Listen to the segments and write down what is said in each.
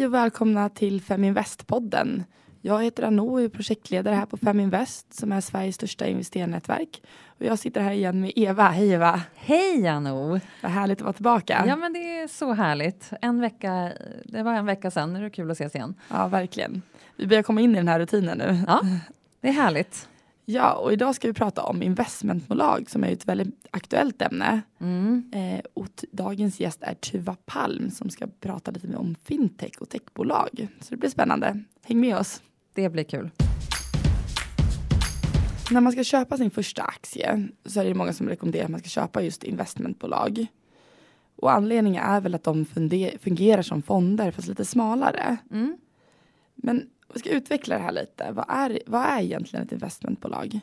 Hej och välkomna till Feminvest-podden. Jag heter Anno och är projektledare här på Feminvest som är Sveriges största investerarnätverk. Och jag sitter här igen med Eva. Hej Eva! Hej Anno! Vad härligt att vara tillbaka. Ja men det är så härligt. En vecka, det var en vecka sedan, nu är det kul att ses igen. Ja verkligen. Vi börjar komma in i den här rutinen nu. Ja, det är härligt. Ja, och idag ska vi prata om investmentbolag som är ett väldigt aktuellt ämne. Mm. Eh, och dagens gäst är Tuva Palm som ska prata lite mer om fintech och techbolag. Så det blir spännande. Häng med oss. Det blir kul. När man ska köpa sin första aktie så är det många som rekommenderar att man ska köpa just investmentbolag. Och anledningen är väl att de fungerar som fonder fast lite smalare. Mm. Men vi ska utveckla det här lite. Vad är, vad är egentligen ett investmentbolag?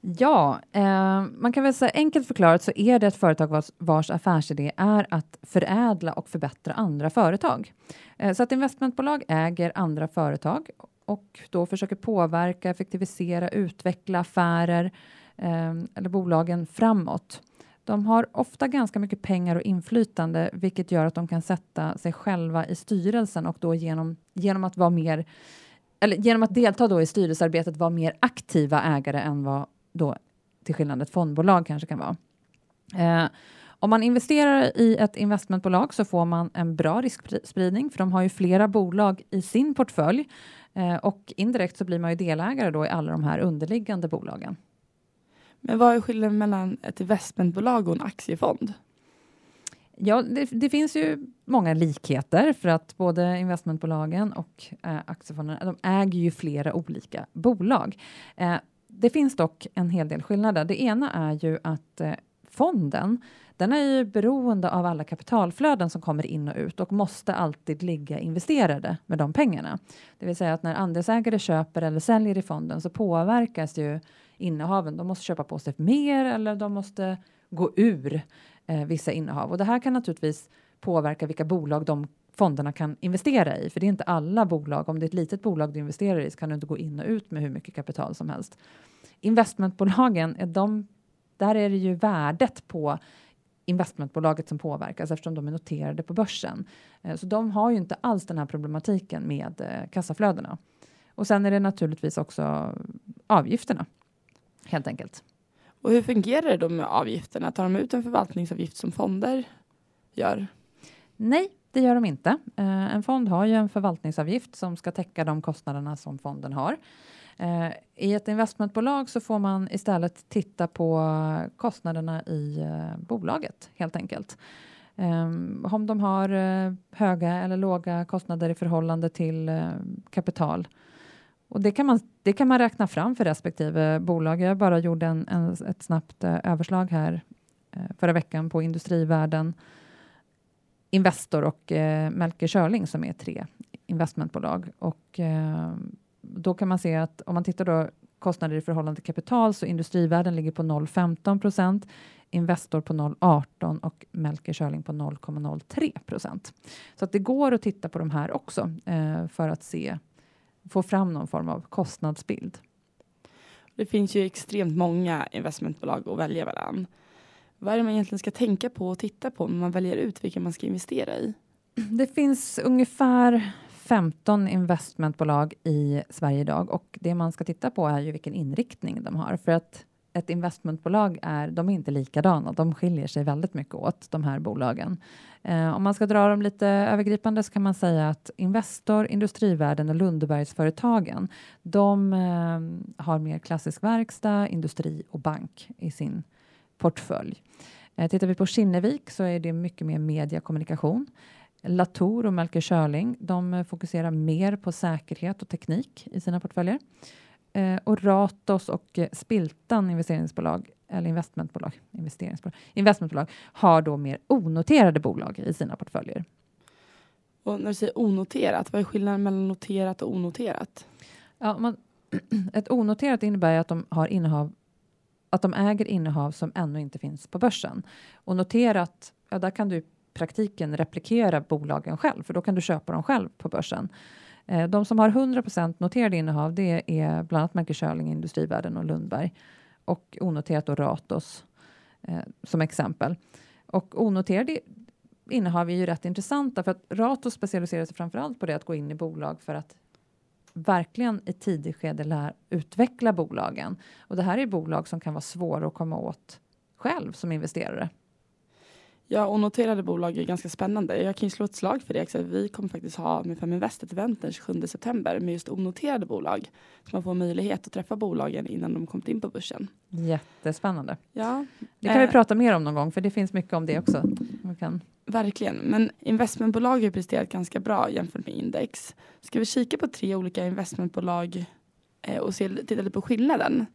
Ja, eh, man kan väl säga enkelt förklarat så är det ett företag vars, vars affärsidé är att förädla och förbättra andra företag. Eh, så att investmentbolag äger andra företag och då försöker påverka, effektivisera, utveckla affärer eh, eller bolagen framåt. De har ofta ganska mycket pengar och inflytande, vilket gör att de kan sätta sig själva i styrelsen och då genom, genom att vara mer eller genom att delta då i styrelsearbetet vara mer aktiva ägare än vad då till skillnad ett fondbolag kanske kan vara. Eh, om man investerar i ett investmentbolag så får man en bra riskspridning för de har ju flera bolag i sin portfölj eh, och indirekt så blir man ju delägare då i alla de här underliggande bolagen. Men vad är skillnaden mellan ett investmentbolag och en aktiefond? Ja, det, det, finns ju många likheter för att både investmentbolagen och eh, aktiefonderna de äger ju flera olika bolag. Eh, det finns dock en hel del skillnader. Det ena är ju att eh, fonden den är ju beroende av alla kapitalflöden som kommer in och ut och måste alltid ligga investerade med de pengarna. Det vill säga att när andelsägare köper eller säljer i fonden så påverkas ju innehaven. De måste köpa på sig mer eller de måste gå ur eh, vissa innehav. Och det här kan naturligtvis påverka vilka bolag de fonderna kan investera i. För det är inte alla bolag. Om det är ett litet bolag du investerar i så kan du inte gå in och ut med hur mycket kapital som helst. Investmentbolagen, är de, där är det ju värdet på investmentbolaget som påverkas eftersom de är noterade på börsen. Eh, så de har ju inte alls den här problematiken med eh, kassaflödena. Och sen är det naturligtvis också avgifterna helt enkelt. Och hur fungerar det då med avgifterna? Tar de ut en förvaltningsavgift som fonder gör? Nej, det gör de inte. Eh, en fond har ju en förvaltningsavgift som ska täcka de kostnaderna som fonden har. Eh, I ett investmentbolag så får man istället titta på kostnaderna i eh, bolaget helt enkelt. Um, om de har uh, höga eller låga kostnader i förhållande till uh, kapital och det kan, man, det kan man räkna fram för respektive bolag. Jag bara gjorde en, en ett snabbt eh, överslag här eh, förra veckan på Industrivärden, Investor och eh, Melker Schörling som är tre investmentbolag. Och, eh, då kan man se att om man tittar då kostnader i förhållande till kapital så Industrivärden ligger på 0,15 procent, Investor på 0,18 och Melker Schörling på 0,03 procent. Så att det går att titta på de här också eh, för att se få fram någon form av kostnadsbild. Det finns ju extremt många investmentbolag att välja mellan. Vad är det man egentligen ska tänka på och titta på när man väljer ut vilka man ska investera i? Det finns ungefär 15 investmentbolag i Sverige idag och det man ska titta på är ju vilken inriktning de har för att ett investmentbolag är, de är inte likadana, de skiljer sig väldigt mycket åt de här bolagen. Eh, om man ska dra dem lite övergripande så kan man säga att Investor, Industrivärden och Lundbergsföretagen, de eh, har mer klassisk verkstad, industri och bank i sin portfölj. Eh, tittar vi på Kinnevik så är det mycket mer media kommunikation. Latour och Melker Schörling, de fokuserar mer på säkerhet och teknik i sina portföljer. Eh, och Ratos och eh, Spiltan investeringsbolag eller investmentbolag, investeringsbolag, investmentbolag har då mer onoterade bolag i sina portföljer. Och när du säger onoterat, vad är skillnaden mellan noterat och onoterat? Ja, man, ett onoterat innebär att de har innehav att de äger innehav som ännu inte finns på börsen. Och noterat, ja, där kan du i praktiken replikera bolagen själv, för då kan du köpa dem själv på börsen. Eh, de som har 100 noterade innehav, det är bland annat Melker Schörling, Industrivärden och Lundberg och onoterat och Ratos eh, som exempel. Och onoterade innehav är ju rätt intressanta för att Ratos specialiserar sig framförallt på det att gå in i bolag för att verkligen i tidigt skede lär, utveckla bolagen. Och det här är bolag som kan vara svåra att komma åt själv som investerare. Ja, och noterade bolag är ganska spännande. Jag kan ju slå ett slag för det. Vi kommer faktiskt ha med Fem Invest ett event den 27 september med just onoterade bolag. Så man får möjlighet att träffa bolagen innan de kommit in på börsen. Jättespännande. Ja, det kan eh, vi prata mer om någon gång, för det finns mycket om det också. Man kan... Verkligen, men investmentbolag har presterat ganska bra jämfört med index. Ska vi kika på tre olika investmentbolag eh, och se, titta lite på skillnaden?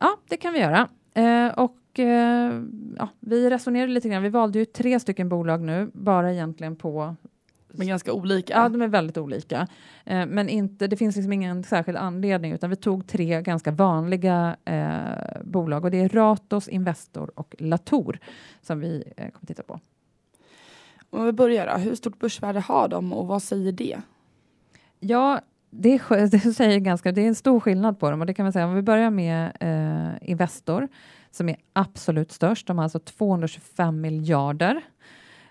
Ja, det kan vi göra. Eh, och eh, ja, vi resonerade lite grann. Vi valde ju tre stycken bolag nu, bara egentligen på men ganska olika. Ja, de är väldigt olika. Eh, men inte, det finns liksom ingen särskild anledning, utan vi tog tre ganska vanliga eh, bolag och det är Ratos, Investor och Latour som vi eh, kommer titta på. Om vi börjar då, hur stort börsvärde har de och vad säger det? Ja, det, det, säger ganska, det är en stor skillnad på dem och det kan man säga om vi börjar med eh, Investor som är absolut störst. De har alltså 225 miljarder.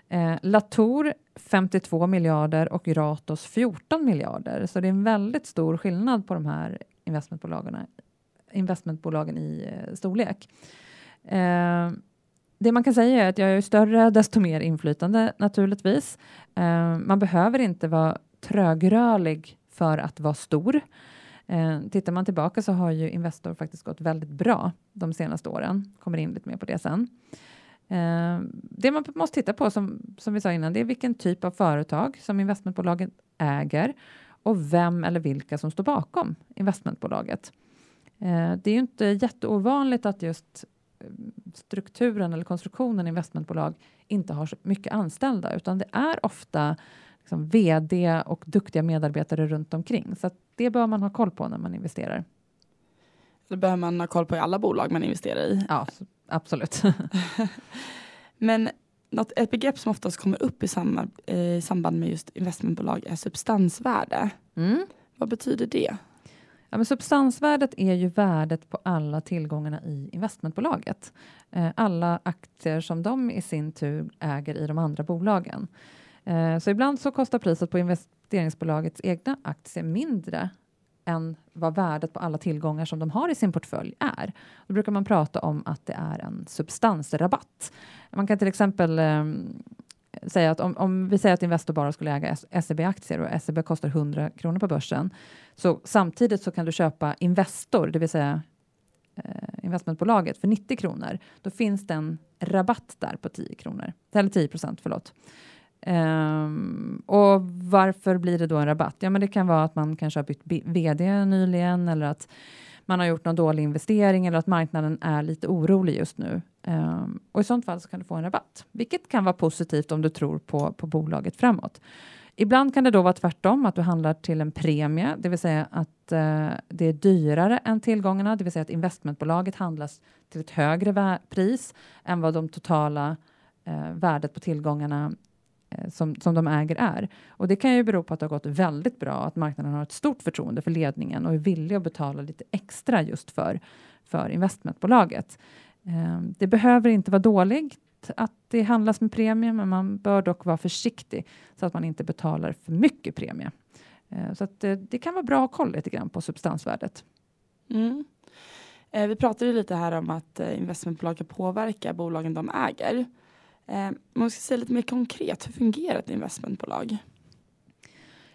Eh, Latour 52 miljarder och Ratos 14 miljarder. Så det är en väldigt stor skillnad på de här investmentbolagen, investmentbolagen i eh, storlek. Eh, det man kan säga är att jag är större, desto mer inflytande naturligtvis. Eh, man behöver inte vara trögrörlig för att vara stor. Eh, tittar man tillbaka så har ju Investor faktiskt gått väldigt bra de senaste åren. Kommer in lite mer på det sen. Eh, det man måste titta på, som, som vi sa innan, det är vilken typ av företag som investmentbolaget äger och vem eller vilka som står bakom investmentbolaget. Eh, det är ju inte jätteovanligt att just eh, strukturen eller konstruktionen investmentbolag inte har så mycket anställda, utan det är ofta liksom vd och duktiga medarbetare runt omkring. Så det bör man ha koll på när man investerar. Det behöver man ha koll på i alla bolag man investerar i. Ja, absolut. Men något, ett begrepp som oftast kommer upp i samband, i samband med just investmentbolag är substansvärde. Mm. Vad betyder det? Ja, men substansvärdet är ju värdet på alla tillgångarna i investmentbolaget. Eh, alla aktier som de i sin tur äger i de andra bolagen. Eh, så ibland så kostar priset på investeringsbolagets egna aktier mindre än vad värdet på alla tillgångar som de har i sin portfölj är. Då brukar man prata om att det är en substansrabatt. Man kan till exempel eh, säga att om, om, vi säger att Investor bara skulle äga SEB-aktier och SEB kostar 100 kronor på börsen, så samtidigt så kan du köpa Investor, det vill säga eh, investmentbolaget för 90 kronor. Då finns det en rabatt där på 10 kronor, eller 10 procent, förlåt. Um, och varför blir det då en rabatt? Ja, men det kan vara att man kanske har bytt vd nyligen eller att man har gjort någon dålig investering eller att marknaden är lite orolig just nu. Um, och i sånt fall så kan du få en rabatt, vilket kan vara positivt om du tror på, på bolaget framåt. Ibland kan det då vara tvärtom, att du handlar till en premie, det vill säga att uh, det är dyrare än tillgångarna, det vill säga att investmentbolaget handlas till ett högre pris än vad de totala uh, värdet på tillgångarna Eh, som, som de äger är. Och det kan ju bero på att det har gått väldigt bra, att marknaden har ett stort förtroende för ledningen och är villig att betala lite extra just för, för investmentbolaget. Eh, det behöver inte vara dåligt att det handlas med premie, men man bör dock vara försiktig så att man inte betalar för mycket premie. Eh, så att det, det kan vara bra att ha koll lite grann på substansvärdet. Mm. Eh, vi pratade lite här om att investmentbolag kan påverka bolagen de äger. Eh, man ska säga lite mer konkret, hur fungerar ett investmentbolag?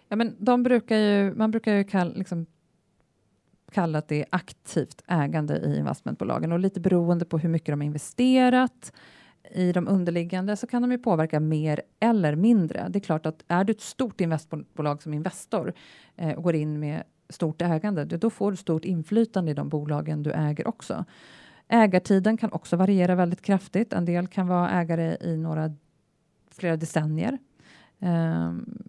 Ja, men de brukar ju, man brukar ju kalla liksom, kalla att det är aktivt ägande i investmentbolagen och lite beroende på hur mycket de har investerat i de underliggande så kan de ju påverka mer eller mindre. Det är klart att är du ett stort investbolag som Investor eh, och går in med stort ägande, då får du stort inflytande i de bolagen du äger också. Ägartiden kan också variera väldigt kraftigt. En del kan vara ägare i några flera decennier. Um,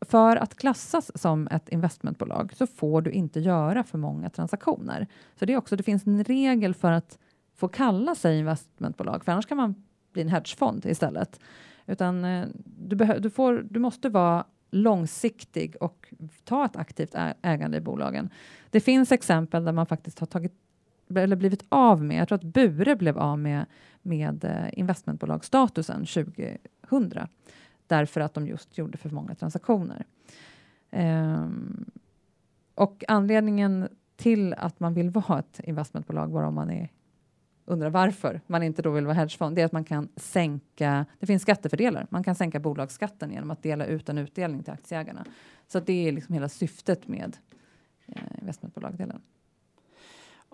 för att klassas som ett investmentbolag så får du inte göra för många transaktioner. Så det är också, det finns en regel för att få kalla sig investmentbolag, för annars kan man bli en hedgefond istället. Utan eh, du, du, får, du måste vara långsiktig och ta ett aktivt ägande i bolagen. Det finns exempel där man faktiskt har tagit eller blivit av med, jag tror att Bure blev av med, med eh, investmentbolagsstatusen 2000 därför att de just gjorde för många transaktioner. Um, och anledningen till att man vill vara ett investmentbolag, bara om man är undrar varför man inte då vill vara hedgefond, det är att man kan sänka, det finns skattefördelar, man kan sänka bolagsskatten genom att dela ut en utdelning till aktieägarna. Så det är liksom hela syftet med eh, investmentbolagdelen.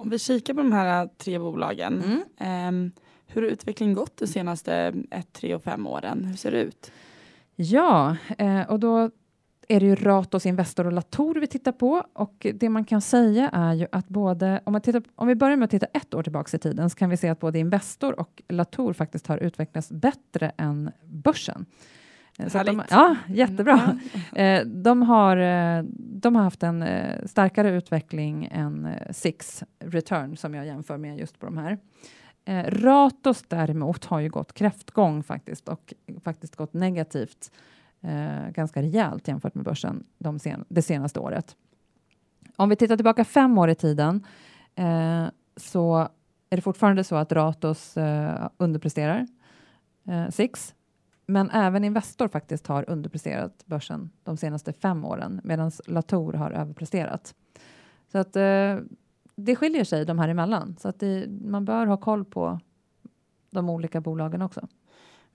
Om vi kikar på de här tre bolagen, mm. eh, hur har utvecklingen gått de senaste ett, tre och fem åren? Hur ser det ut? Ja, eh, och då är det ju Ratos Investor och Latour vi tittar på och det man kan säga är ju att både, om, man tittar, om vi börjar med att titta ett år tillbaka i tiden så kan vi se att både Investor och Latour faktiskt har utvecklats bättre än börsen. Eh, så de, ja, jättebra. Mm. De har, eh, de har haft en eh, starkare utveckling än eh, Six Return som jag jämför med just på de här. Eh, Ratos däremot har ju gått kräftgång faktiskt och faktiskt gått negativt eh, ganska rejält jämfört med börsen de sen, det senaste året. Om vi tittar tillbaka fem år i tiden eh, så är det fortfarande så att Ratos eh, underpresterar eh, Six, men även Investor faktiskt har underpresterat börsen de senaste fem åren medan Latour har överpresterat. Så att eh, det skiljer sig de här emellan så att det, man bör ha koll på de olika bolagen också.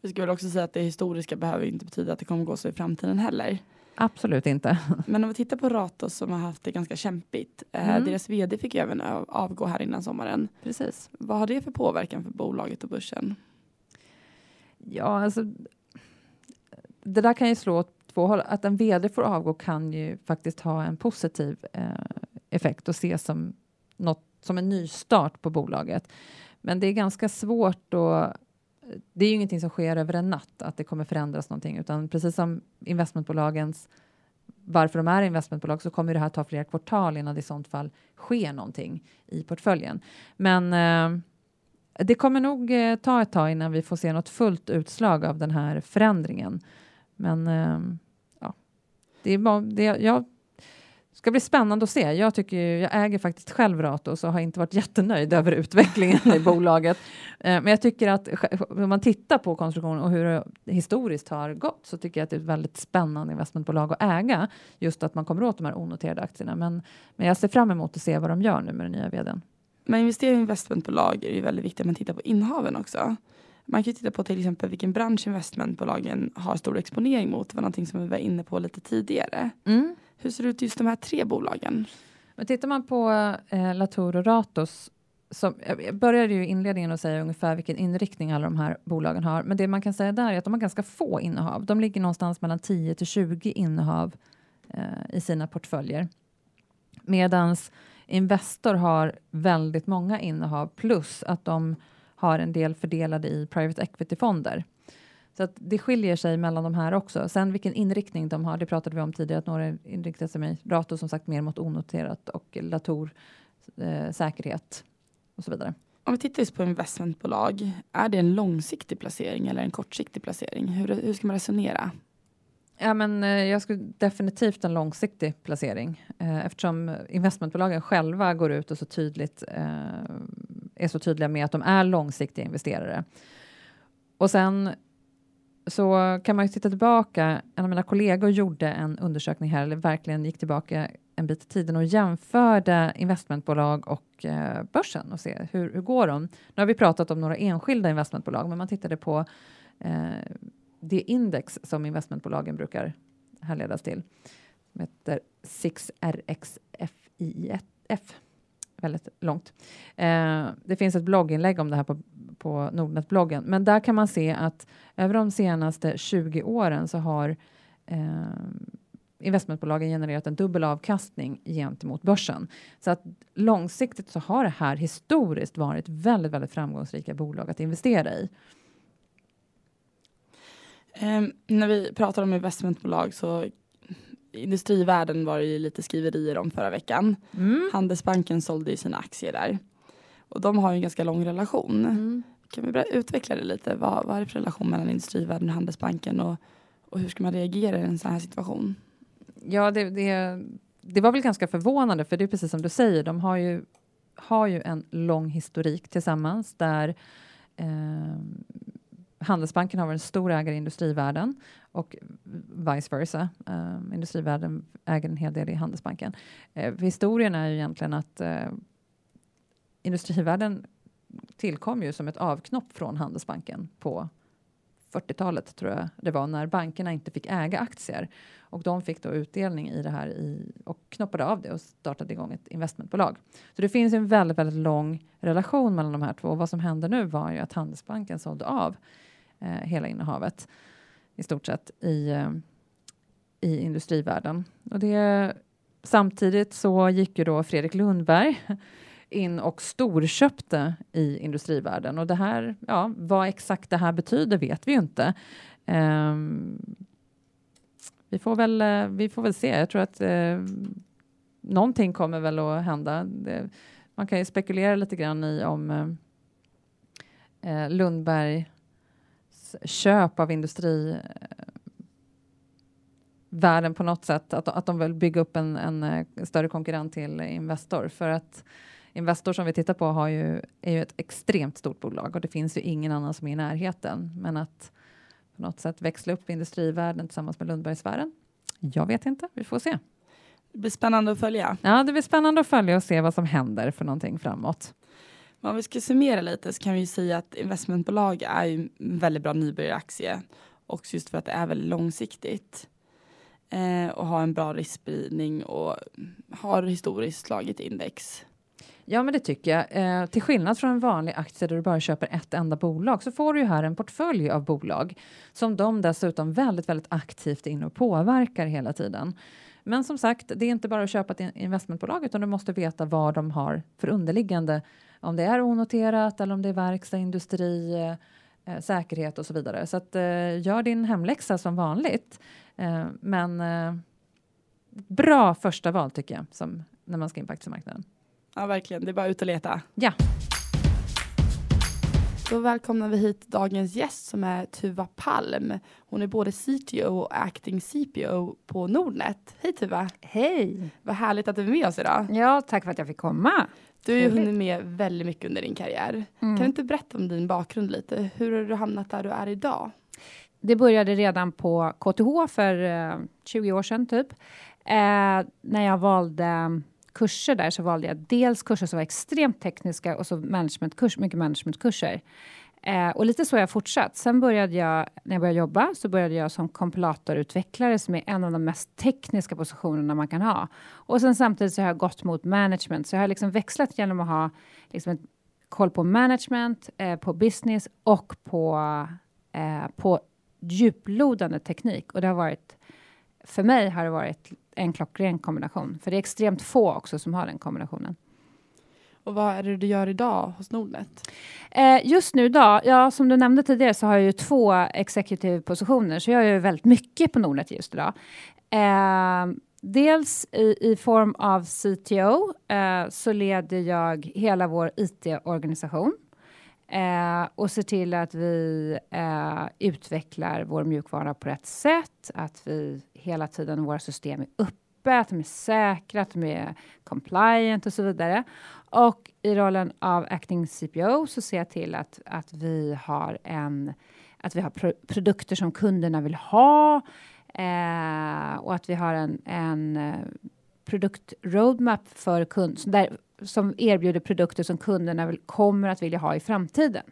Vi ska väl också säga att det historiska behöver inte betyda att det kommer gå så i framtiden heller. Absolut inte. Men om vi tittar på Ratos som har haft det ganska kämpigt. Eh, mm. deras vd fick även avgå här innan sommaren. Precis. Vad har det för påverkan för bolaget och börsen? Ja, alltså. Det där kan ju slå åt två håll. Att en vd får avgå kan ju faktiskt ha en positiv eh, effekt och ses som något som en nystart på bolaget. Men det är ganska svårt att det är ju ingenting som sker över en natt, att det kommer förändras någonting, utan precis som investmentbolagens varför de är investmentbolag så kommer det här ta flera kvartal innan det i sånt fall sker någonting i portföljen. Men eh, det kommer nog eh, ta ett tag innan vi får se något fullt utslag av den här förändringen. Men eh, ja, det är, det, jag ska bli spännande att se. Jag, tycker, jag äger faktiskt själv Ratos och har inte varit jättenöjd över utvecklingen i bolaget. Eh, men jag tycker att om man tittar på konstruktionen och hur det historiskt har gått så tycker jag att det är ett väldigt spännande investmentbolag att äga. Just att man kommer åt de här onoterade aktierna. Men, men jag ser fram emot att se vad de gör nu med den nya vdn. Men investering i investmentbolag är ju väldigt viktigt att man tittar på innehaven också. Man kan titta på till exempel vilken bransch investmentbolagen har stor exponering mot. Det var någonting som vi var inne på lite tidigare. Mm. Hur ser det ut just de här tre bolagen? Men tittar man på eh, Latour och Ratos som, jag började ju inledningen att säga ungefär vilken inriktning alla de här bolagen har. Men det man kan säga där är att de har ganska få innehav. De ligger någonstans mellan 10 till 20 innehav eh, i sina portföljer. Medans Investor har väldigt många innehav plus att de har en del fördelade i private equity-fonder. Så att det skiljer sig mellan de här också. Sen vilken inriktning de har, det pratade vi om tidigare, att några inriktar sig med Rato som sagt mer mot onoterat och Latour eh, säkerhet och så vidare. Om vi tittar just på investmentbolag, är det en långsiktig placering eller en kortsiktig placering? Hur, hur ska man resonera? Ja, men, eh, jag skulle definitivt en långsiktig placering eh, eftersom investmentbolagen själva går ut och så tydligt eh, är så tydliga med att de är långsiktiga investerare. Och sen så kan man ju titta tillbaka. En av mina kollegor gjorde en undersökning här, eller verkligen gick tillbaka en bit i tiden och jämförde investmentbolag och eh, börsen och se hur, hur går de? Nu har vi pratat om några enskilda investmentbolag, men man tittade på eh, det index som investmentbolagen brukar härledas till. Som heter 6RXFIF. Väldigt långt. Eh, det finns ett blogginlägg om det här på på Nordnet-bloggen. Men där kan man se att över de senaste 20 åren så har eh, investmentbolagen genererat en dubbel avkastning gentemot börsen. Så att långsiktigt så har det här historiskt varit väldigt, väldigt framgångsrika bolag att investera i. Um, när vi pratar om investmentbolag så industrivärlden var det ju lite skriverier om förra veckan. Mm. Handelsbanken sålde ju sina aktier där. Och de har ju en ganska lång relation. Mm. Kan vi utveckla det lite? Vad, vad är det för relation mellan Industrivärden och Handelsbanken och, och hur ska man reagera i en sån här situation? Ja, det, det, det var väl ganska förvånande för det är precis som du säger, de har ju har ju en lång historik tillsammans där eh, Handelsbanken har varit en stor ägare i Industrivärden och vice versa. Ehm, uh, industrivärden äger en hel del i Handelsbanken. Uh, historien är ju egentligen att eh, uh, Industrivärden tillkom ju som ett avknopp från Handelsbanken på 40-talet tror jag det var när bankerna inte fick äga aktier och de fick då utdelning i det här i, och knoppade av det och startade igång ett investmentbolag. Så det finns en väldigt, väldigt lång relation mellan de här två och vad som hände nu var ju att Handelsbanken sålde av eh, Eh, hela innehavet i stort sett i, eh, i industrivärlden. Och det, samtidigt så gick ju då Fredrik Lundberg in och storköpte i industrivärlden och det här, ja, vad exakt det här betyder vet vi ju inte. Um, vi får väl, eh, vi får väl se. Jag tror att uh, någonting kommer väl att hända. Det, man kan ju spekulera lite grann i om uh, Lundberg Köp av industri världen på något sätt, att, att de vill bygga upp en, en, en eh, större konkurrent till Investor. För att Investor som vi tittar på har ju, är ju ett extremt stort bolag och det finns ju ingen annan som är i närheten. Men att på något sätt växla upp industrivärlden tillsammans med Lundbergsfären? Jag vet inte, vi får se. Det blir spännande att följa. Ja, det blir spännande att följa och se vad som händer för någonting framåt. Om vi ska summera lite så kan vi säga att investmentbolag är en väldigt bra nybörjaraktie. Också just för att det är väldigt långsiktigt. Eh, och har en bra riskspridning och har historiskt slagit index. Ja, men det tycker jag. Eh, till skillnad från en vanlig aktie där du bara köper ett enda bolag så får du ju här en portfölj av bolag som de dessutom väldigt, väldigt aktivt in och påverkar hela tiden. Men som sagt, det är inte bara att köpa ett investmentbolag utan du måste veta vad de har för underliggande om det är onoterat eller om det är verkstad, industri, eh, säkerhet och så vidare. Så att, eh, gör din hemläxa som vanligt. Eh, men eh, bra första val tycker jag, som när man ska in på aktiemarknaden. Ja, verkligen. Det är bara ut och leta. Ja. Då välkomnar vi hit dagens gäst som är Tuva Palm. Hon är både CTO och acting CPO på Nordnet. Hej Tuva! Hej! Vad härligt att du är med oss idag. Ja, tack för att jag fick komma. Du har ju hunnit med väldigt mycket under din karriär. Mm. Kan du inte berätta om din bakgrund lite? Hur har du hamnat där du är idag? Det började redan på KTH för eh, 20 år sedan typ. Eh, när jag valde kurser där så valde jag dels kurser som var extremt tekniska och så managementkurs, mycket managementkurser. Eh, och lite så har jag fortsatt. Sen började jag, när jag började jobba, så började jag som kompilatorutvecklare som är en av de mest tekniska positionerna man kan ha. Och sen samtidigt så har jag gått mot management, så jag har liksom växlat genom att ha liksom ett, koll på management, eh, på business och på, eh, på djuplodande teknik. Och det har varit, för mig har det varit en klockren kombination, för det är extremt få också som har den kombinationen. Och vad är det du gör idag hos Nordnet? Eh, just nu idag, ja som du nämnde tidigare så har jag ju två executive positioner så jag gör väldigt mycket på Nordnet just idag. Eh, dels i, i, form av CTO eh, så leder jag hela vår IT-organisation eh, och ser till att vi eh, utvecklar vår mjukvara på rätt sätt, att vi hela tiden våra system är uppe att de är säkra, att de är compliant och så vidare. Och i rollen av acting CPO så ser jag till att, att vi har en att vi har pro produkter som kunderna vill ha eh, och att vi har en, en eh, produkt roadmap för kund där, som erbjuder produkter som kunderna vill, kommer att vilja ha i framtiden.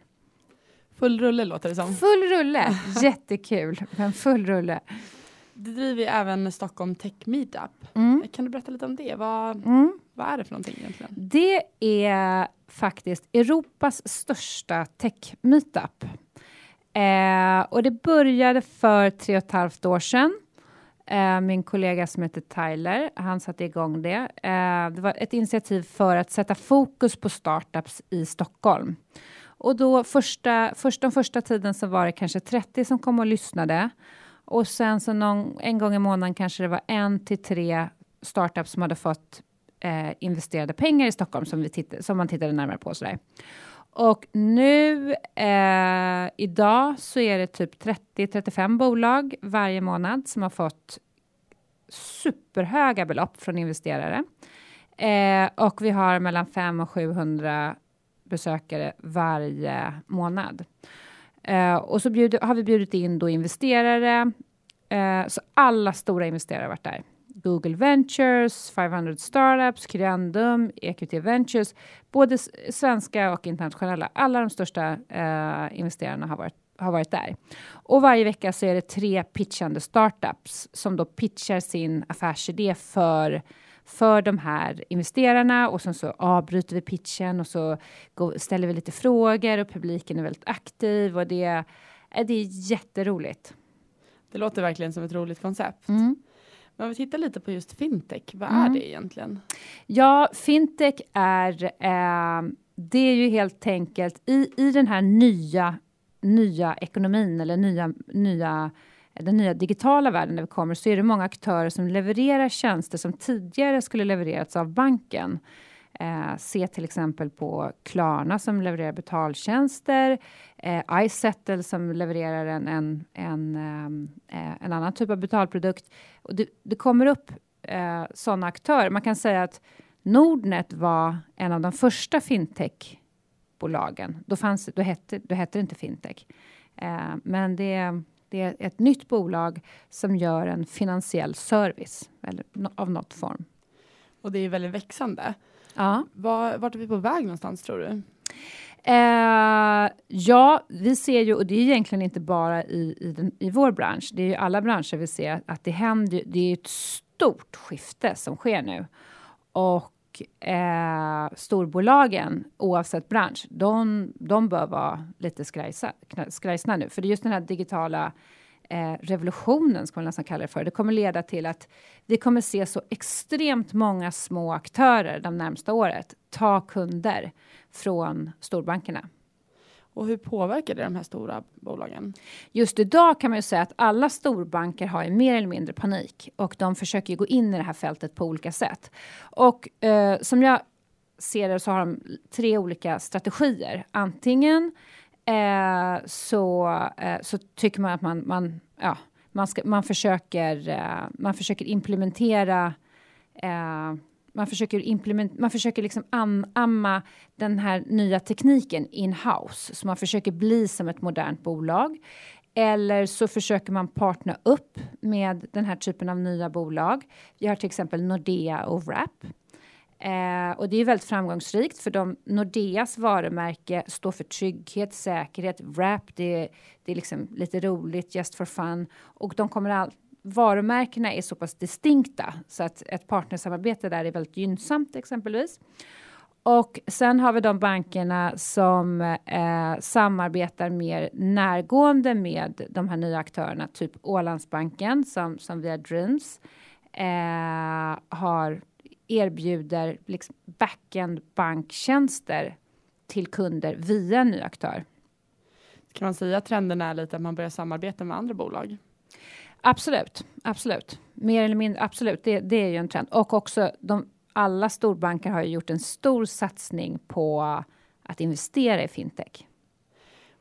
Full rulle låter det som. Full rulle, jättekul, men full rulle. Du driver även Stockholm Tech Meetup. Mm. Kan du berätta lite om det? Vad, mm. vad är det för någonting egentligen? Det är faktiskt Europas största tech meetup. Eh, och det började för tre och ett halvt år sedan. Eh, min kollega som heter Tyler, han satte igång det. Eh, det var ett initiativ för att sätta fokus på startups i Stockholm. Och då första, först, den första tiden så var det kanske 30 som kom och lyssnade. Och sen så någon, en gång i månaden kanske det var en till tre startups som hade fått eh, investerade pengar i Stockholm som, vi titt som man tittade närmare på. Sådär. Och nu eh, idag så är det typ 30-35 bolag varje månad som har fått superhöga belopp från investerare. Eh, och vi har mellan 500 och 700 besökare varje månad. Eh, och så bjud, har vi bjudit in då investerare. Eh, så alla stora investerare har varit där. Google Ventures, 500 Startups, Creandum, EQT Ventures, både svenska och internationella. Alla de största eh, investerarna har varit, har varit där. Och varje vecka så är det tre pitchande startups som då pitchar sin affärsidé för för de här investerarna och sen så avbryter vi pitchen och så går, ställer vi lite frågor och publiken är väldigt aktiv och det, är, det är jätteroligt. Det låter verkligen som ett roligt koncept. Mm. Men om vi tittar lite på just fintech, vad mm. är det egentligen? Ja, fintech är, eh, det är ju helt enkelt i, i den här nya, nya ekonomin eller nya, nya den nya digitala världen där vi kommer så är det många aktörer som levererar tjänster som tidigare skulle levererats av banken. Eh, se till exempel på Klarna som levererar betaltjänster, eh, iSettle som levererar en, en, en, eh, eh, en annan typ av betalprodukt. Och det, det kommer upp eh, sådana aktörer. Man kan säga att Nordnet var en av de första fintechbolagen. Då, fanns, då, hette, då hette det inte fintech. Eh, men det det är ett nytt bolag som gör en finansiell service eller, av något form. Och det är väldigt växande. Ja. Var, vart är vi på väg någonstans tror du? Eh, ja, vi ser ju, och det är egentligen inte bara i, i, den, i vår bransch, det är ju alla branscher vi ser att det händer, det är ett stort skifte som sker nu. Och eh, storbolagen, oavsett bransch, de, de bör vara lite skrajsa, skrajsna nu. För det är just den här digitala eh, revolutionen, ska man nästan kalla det för. Det kommer leda till att vi kommer se så extremt många små aktörer de närmsta året ta kunder från storbankerna. Och hur påverkar det de här stora bolagen? Just idag kan man ju säga att alla storbanker har mer eller mindre panik och de försöker gå in i det här fältet på olika sätt. Och eh, som jag ser det så har de tre olika strategier. Antingen eh, så, eh, så tycker man att man, man, ja, man, ska, man, försöker, eh, man försöker implementera eh, man försöker, implement, man försöker liksom anamma den här nya tekniken in-house. Så man försöker bli som ett modernt bolag. Eller så försöker man partna upp med den här typen av nya bolag. Vi har till exempel Nordea och Wrap. Eh, och det är väldigt framgångsrikt för de, Nordeas varumärke står för trygghet, säkerhet. Wrap, det, det är liksom lite roligt, just for fun. Och de kommer all, varumärkena är så pass distinkta så att ett partnersamarbete där är väldigt gynnsamt exempelvis. Och sen har vi de bankerna som eh, samarbetar mer närgående med de här nya aktörerna, typ Ålandsbanken som, som via Dreams eh, har erbjuder liksom backend banktjänster till kunder via en ny aktör. Kan man säga att trenden är lite att man börjar samarbeta med andra bolag? Absolut, absolut. Mer eller mindre, absolut. Det, det är ju en trend. Och också, de, alla storbanker har ju gjort en stor satsning på att investera i fintech.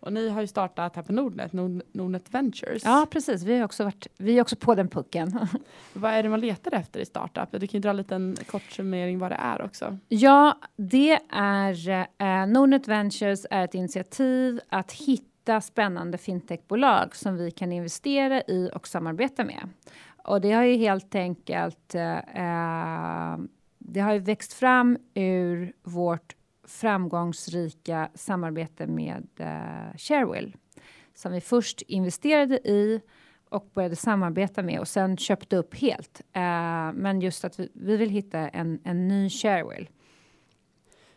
Och ni har ju startat här på Nordnet, Nord, Nordnet Ventures. Ja, precis. Vi är också, varit, vi är också på den pucken. vad är det man letar efter i startup? Du kan ju dra en liten kort summering vad det är också. Ja, det är eh, Nordnet Ventures är ett initiativ att hitta hitta spännande fintechbolag som vi kan investera i och samarbeta med. Och det har ju helt enkelt eh, det har ju växt fram ur vårt framgångsrika samarbete med eh, Sharewill som vi först investerade i och började samarbeta med och sen köpte upp helt. Eh, men just att vi, vi vill hitta en, en ny Sharewill.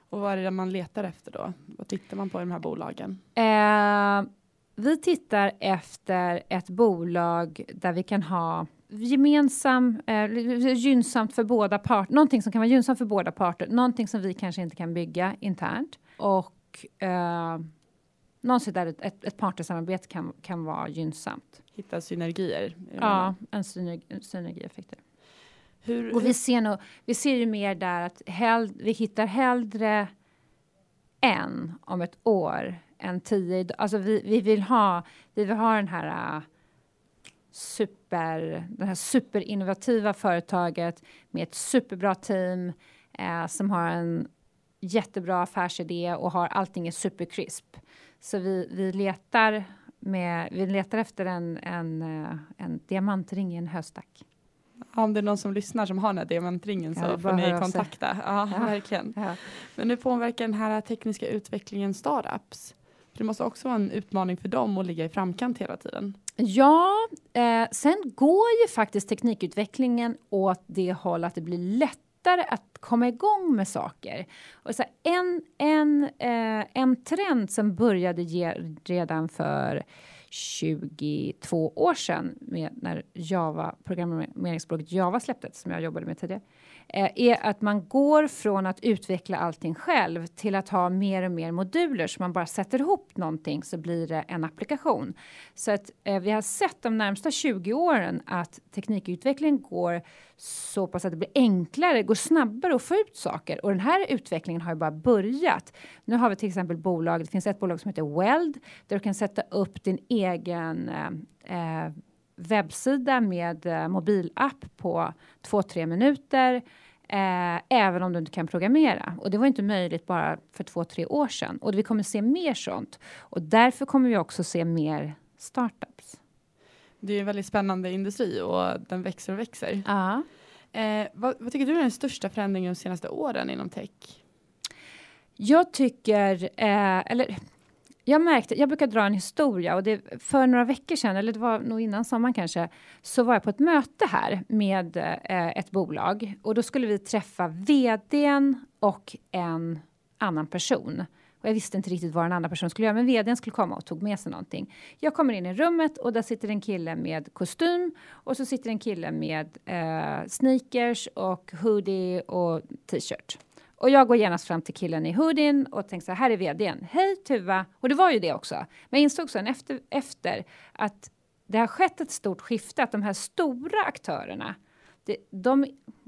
Och vad är det man letar efter då? Vad tittar man på i de här bolagen? Eh, vi tittar efter ett bolag där vi kan ha gemensam, eh, gynnsamt för båda parter, någonting som kan vara gynnsamt för båda parter, någonting som vi kanske inte kan bygga internt och eh, någonstans där ett, ett, ett partnersamarbete kan, kan vara gynnsamt. Hitta synergier? Ja, en synergi, synergieffekter. Hur, och vi ser, nog, vi ser ju mer där att hell, vi hittar hellre en om ett år än tio. Alltså vi, vi, vill ha, vi vill ha den här super, det här superinnovativa företaget med ett superbra team eh, som har en jättebra affärsidé och har allting är supercrisp. Så vi, vi letar med, vi letar efter en, en, eh, en diamantring i en höstack. om det är någon som lyssnar som har den här diamantringen så får ni kontakta. Ja, Ja. verkligen. Ja. Men hur påverkar den här tekniska utvecklingen startups? För det måste också vara en utmaning för dem att ligga i framkant hela tiden. Ja, eh, sen går ju faktiskt teknikutvecklingen åt det håll att det blir lättare att komma igång med saker. Och så här, en, en, eh, en trend som började ge redan för 22 år sedan med när Java, programmeringsspråket Java släpptes, som jag jobbade med tidigare, eh, är att man går från att utveckla allting själv till att ha mer och mer moduler så man bara sätter ihop någonting så blir det en applikation. Så att eh, vi har sett de närmsta 20 åren att teknikutvecklingen går så pass att det blir enklare, går snabbare att få ut saker och den här utvecklingen har ju bara börjat. Nu har vi till exempel bolag, det finns ett bolag som heter Weld där du kan sätta upp din egen eh, eh webbsida med eh, mobilapp på två, tre minuter. Eh, även om du inte kan programmera. Och det var inte möjligt bara för två, tre år sedan. Och vi kommer se mer sånt. Och därför kommer vi också se mer startups. Det är en väldigt spännande industri och den växer och växer. Ja. Eh, vad, vad tycker du är den största förändringen de senaste åren inom tech? Jag tycker, eh, eller jag märkte, jag brukar dra en historia och det, för några veckor sedan, eller det var nog innan sommaren kanske, så var jag på ett möte här med eh, ett bolag och då skulle vi träffa vdn och en annan person. Och jag visste inte riktigt vad den andra personen skulle göra, men vdn skulle komma och tog med sig någonting. Jag kommer in i rummet och där sitter en kille med kostym och så sitter en kille med eh, sneakers och hoodie och t-shirt. Och jag går genast fram till killen i hoodien och tänker så här, här är vdn. Hej Tuva! Och det var ju det också. Men jag insåg sen efter, efter att det har skett ett stort skifte, att de här stora aktörerna, det, de,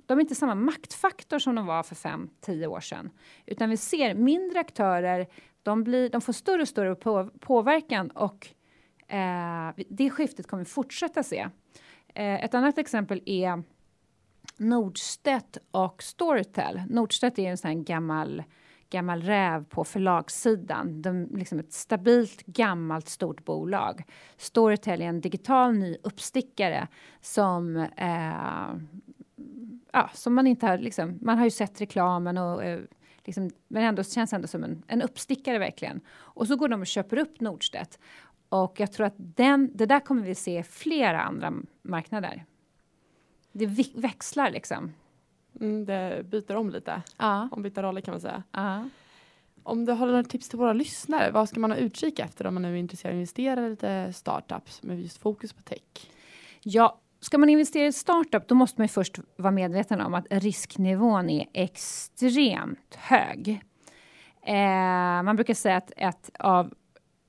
de är inte samma maktfaktor som de var för fem, tio år sedan. Utan vi ser mindre aktörer, de, blir, de får större och större på, påverkan och eh, det skiftet kommer vi fortsätta se. Eh, ett annat exempel är Nordstedt och Storytel. Nordstedt är en sån här gammal, gammal räv på förlagssidan. De, liksom ett stabilt, gammalt, stort bolag. Storytel är en digital ny uppstickare som eh, ja, som man inte har, liksom, man har ju sett reklamen och eh, liksom, men ändå känns ändå som en, en uppstickare verkligen. Och så går de och köper upp Nordstedt. Och jag tror att den, det där kommer vi se flera andra marknader. Det växlar liksom. Mm, det byter om lite, Ja. ombytta roller kan man säga. ja. Om du har några tips till våra lyssnare, vad ska man ha utkik efter om man nu är intresserad av att investera i lite startups med just fokus på tech? Ja, ska man investera i startup då måste man ju först vara medveten om att risknivån är extremt hög. Eh, man brukar säga att att av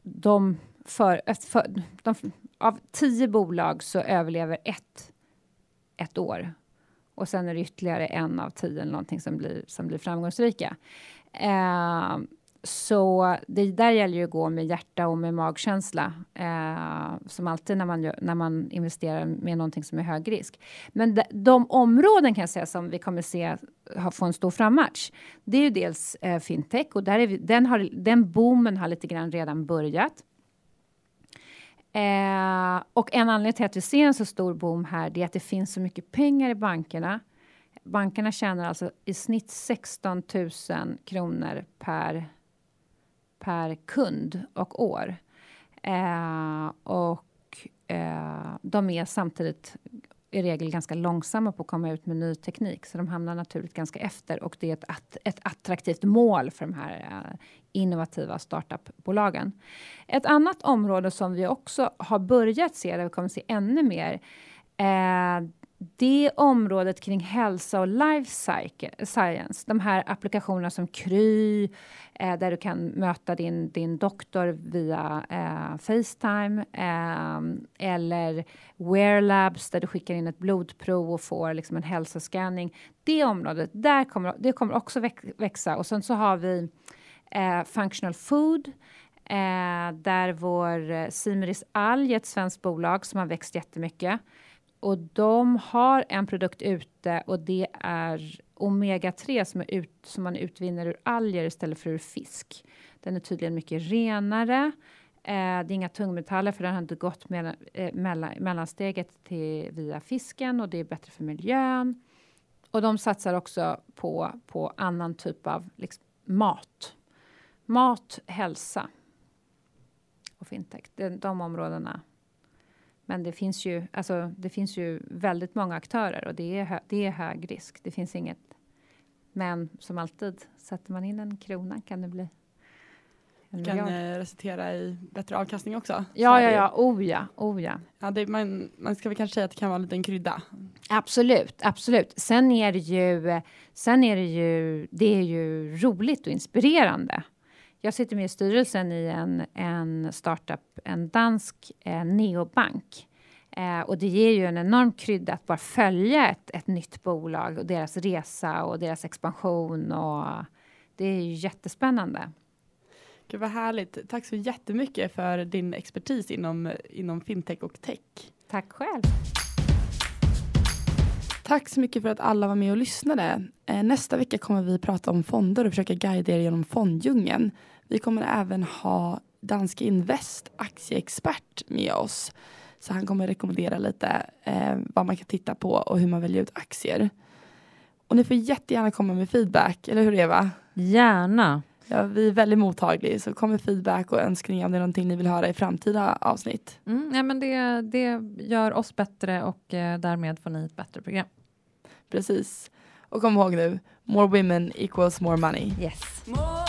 de, för, för, de av tio bolag så överlever ett ett år. Och sen är det ytterligare en av tio eller någonting som blir, som blir framgångsrika. Eh, så det där gäller ju att gå med hjärta och med magkänsla. Eh, som alltid när man, gör, när man investerar med någonting som är hög risk. Men de, de områden kan jag säga som vi kommer se ha, få en stor frammatch. Det är ju dels eh, fintech och där är vi, den, har, den boomen har lite grann redan börjat. Eh, och en anledning till att vi ser en så stor boom här det är att det finns så mycket pengar i bankerna. Bankerna tjänar alltså i snitt 16 000 kronor per, per kund och år. Eh, och eh, de är samtidigt i regel ganska långsamma på att komma ut med ny teknik så de hamnar naturligt ganska efter och det är ett, att, ett attraktivt mål för de här eh, innovativa startupbolagen. Ett annat område som vi också har börjat se, där vi kommer se ännu mer, eh, det området kring hälsa och life science. De här applikationerna som Kry, eh, där du kan möta din, din doktor via eh, Facetime. Eh, eller Wear Labs, där du skickar in ett blodprov och får liksom en hälsoscanning. Det området, där kommer, det kommer också växa. Och sen så har vi eh, Functional Food, eh, där vår eh, Simris Alg, ett svenskt bolag som har växt jättemycket. Och de har en produkt ute och det är omega-3 som, är ut, som man utvinner ur alger istället för ur fisk. Den är tydligen mycket renare. Eh, det är inga tungmetaller för den har inte gått mellan, eh, mellan, mellansteget till, via fisken och det är bättre för miljön. Och de satsar också på, på annan typ av liksom, mat. Mat, hälsa och fintech. De, de områdena. Men det finns, ju, alltså, det finns ju väldigt många aktörer och det är, det är hög risk. Det finns inget. Men som alltid, sätter man in en krona kan det bli det kan eh, resultera i bättre avkastning också. Ja, ja, ja, oh ja, oh ja. ja det, man, man ska väl kanske säga att det kan vara en liten krydda. Absolut, absolut. Sen är det ju, sen är det ju, det är ju roligt och inspirerande. Jag sitter med i styrelsen i en, en startup, en dansk eh, neobank. Eh, och det ger ju en enorm krydda att bara följa ett, ett nytt bolag och deras resa och deras expansion. Och det är ju jättespännande. Gud vad härligt. Tack så jättemycket för din expertis inom, inom fintech och tech. Tack själv. Tack så mycket för att alla var med och lyssnade. Eh, nästa vecka kommer vi prata om fonder och försöka guida er genom fonddjungeln. Vi kommer även ha Danske Invest aktieexpert med oss. Så han kommer rekommendera lite eh, vad man kan titta på och hur man väljer ut aktier. Och ni får jättegärna komma med feedback, eller hur Eva? Gärna. Ja, vi är väldigt mottagliga så kom med feedback och önskningar om det är någonting ni vill höra i framtida avsnitt. Mm, ja, men det, det gör oss bättre och eh, därmed får ni ett bättre program. Precis. Och kom ihåg nu, more women equals more money. Yes. More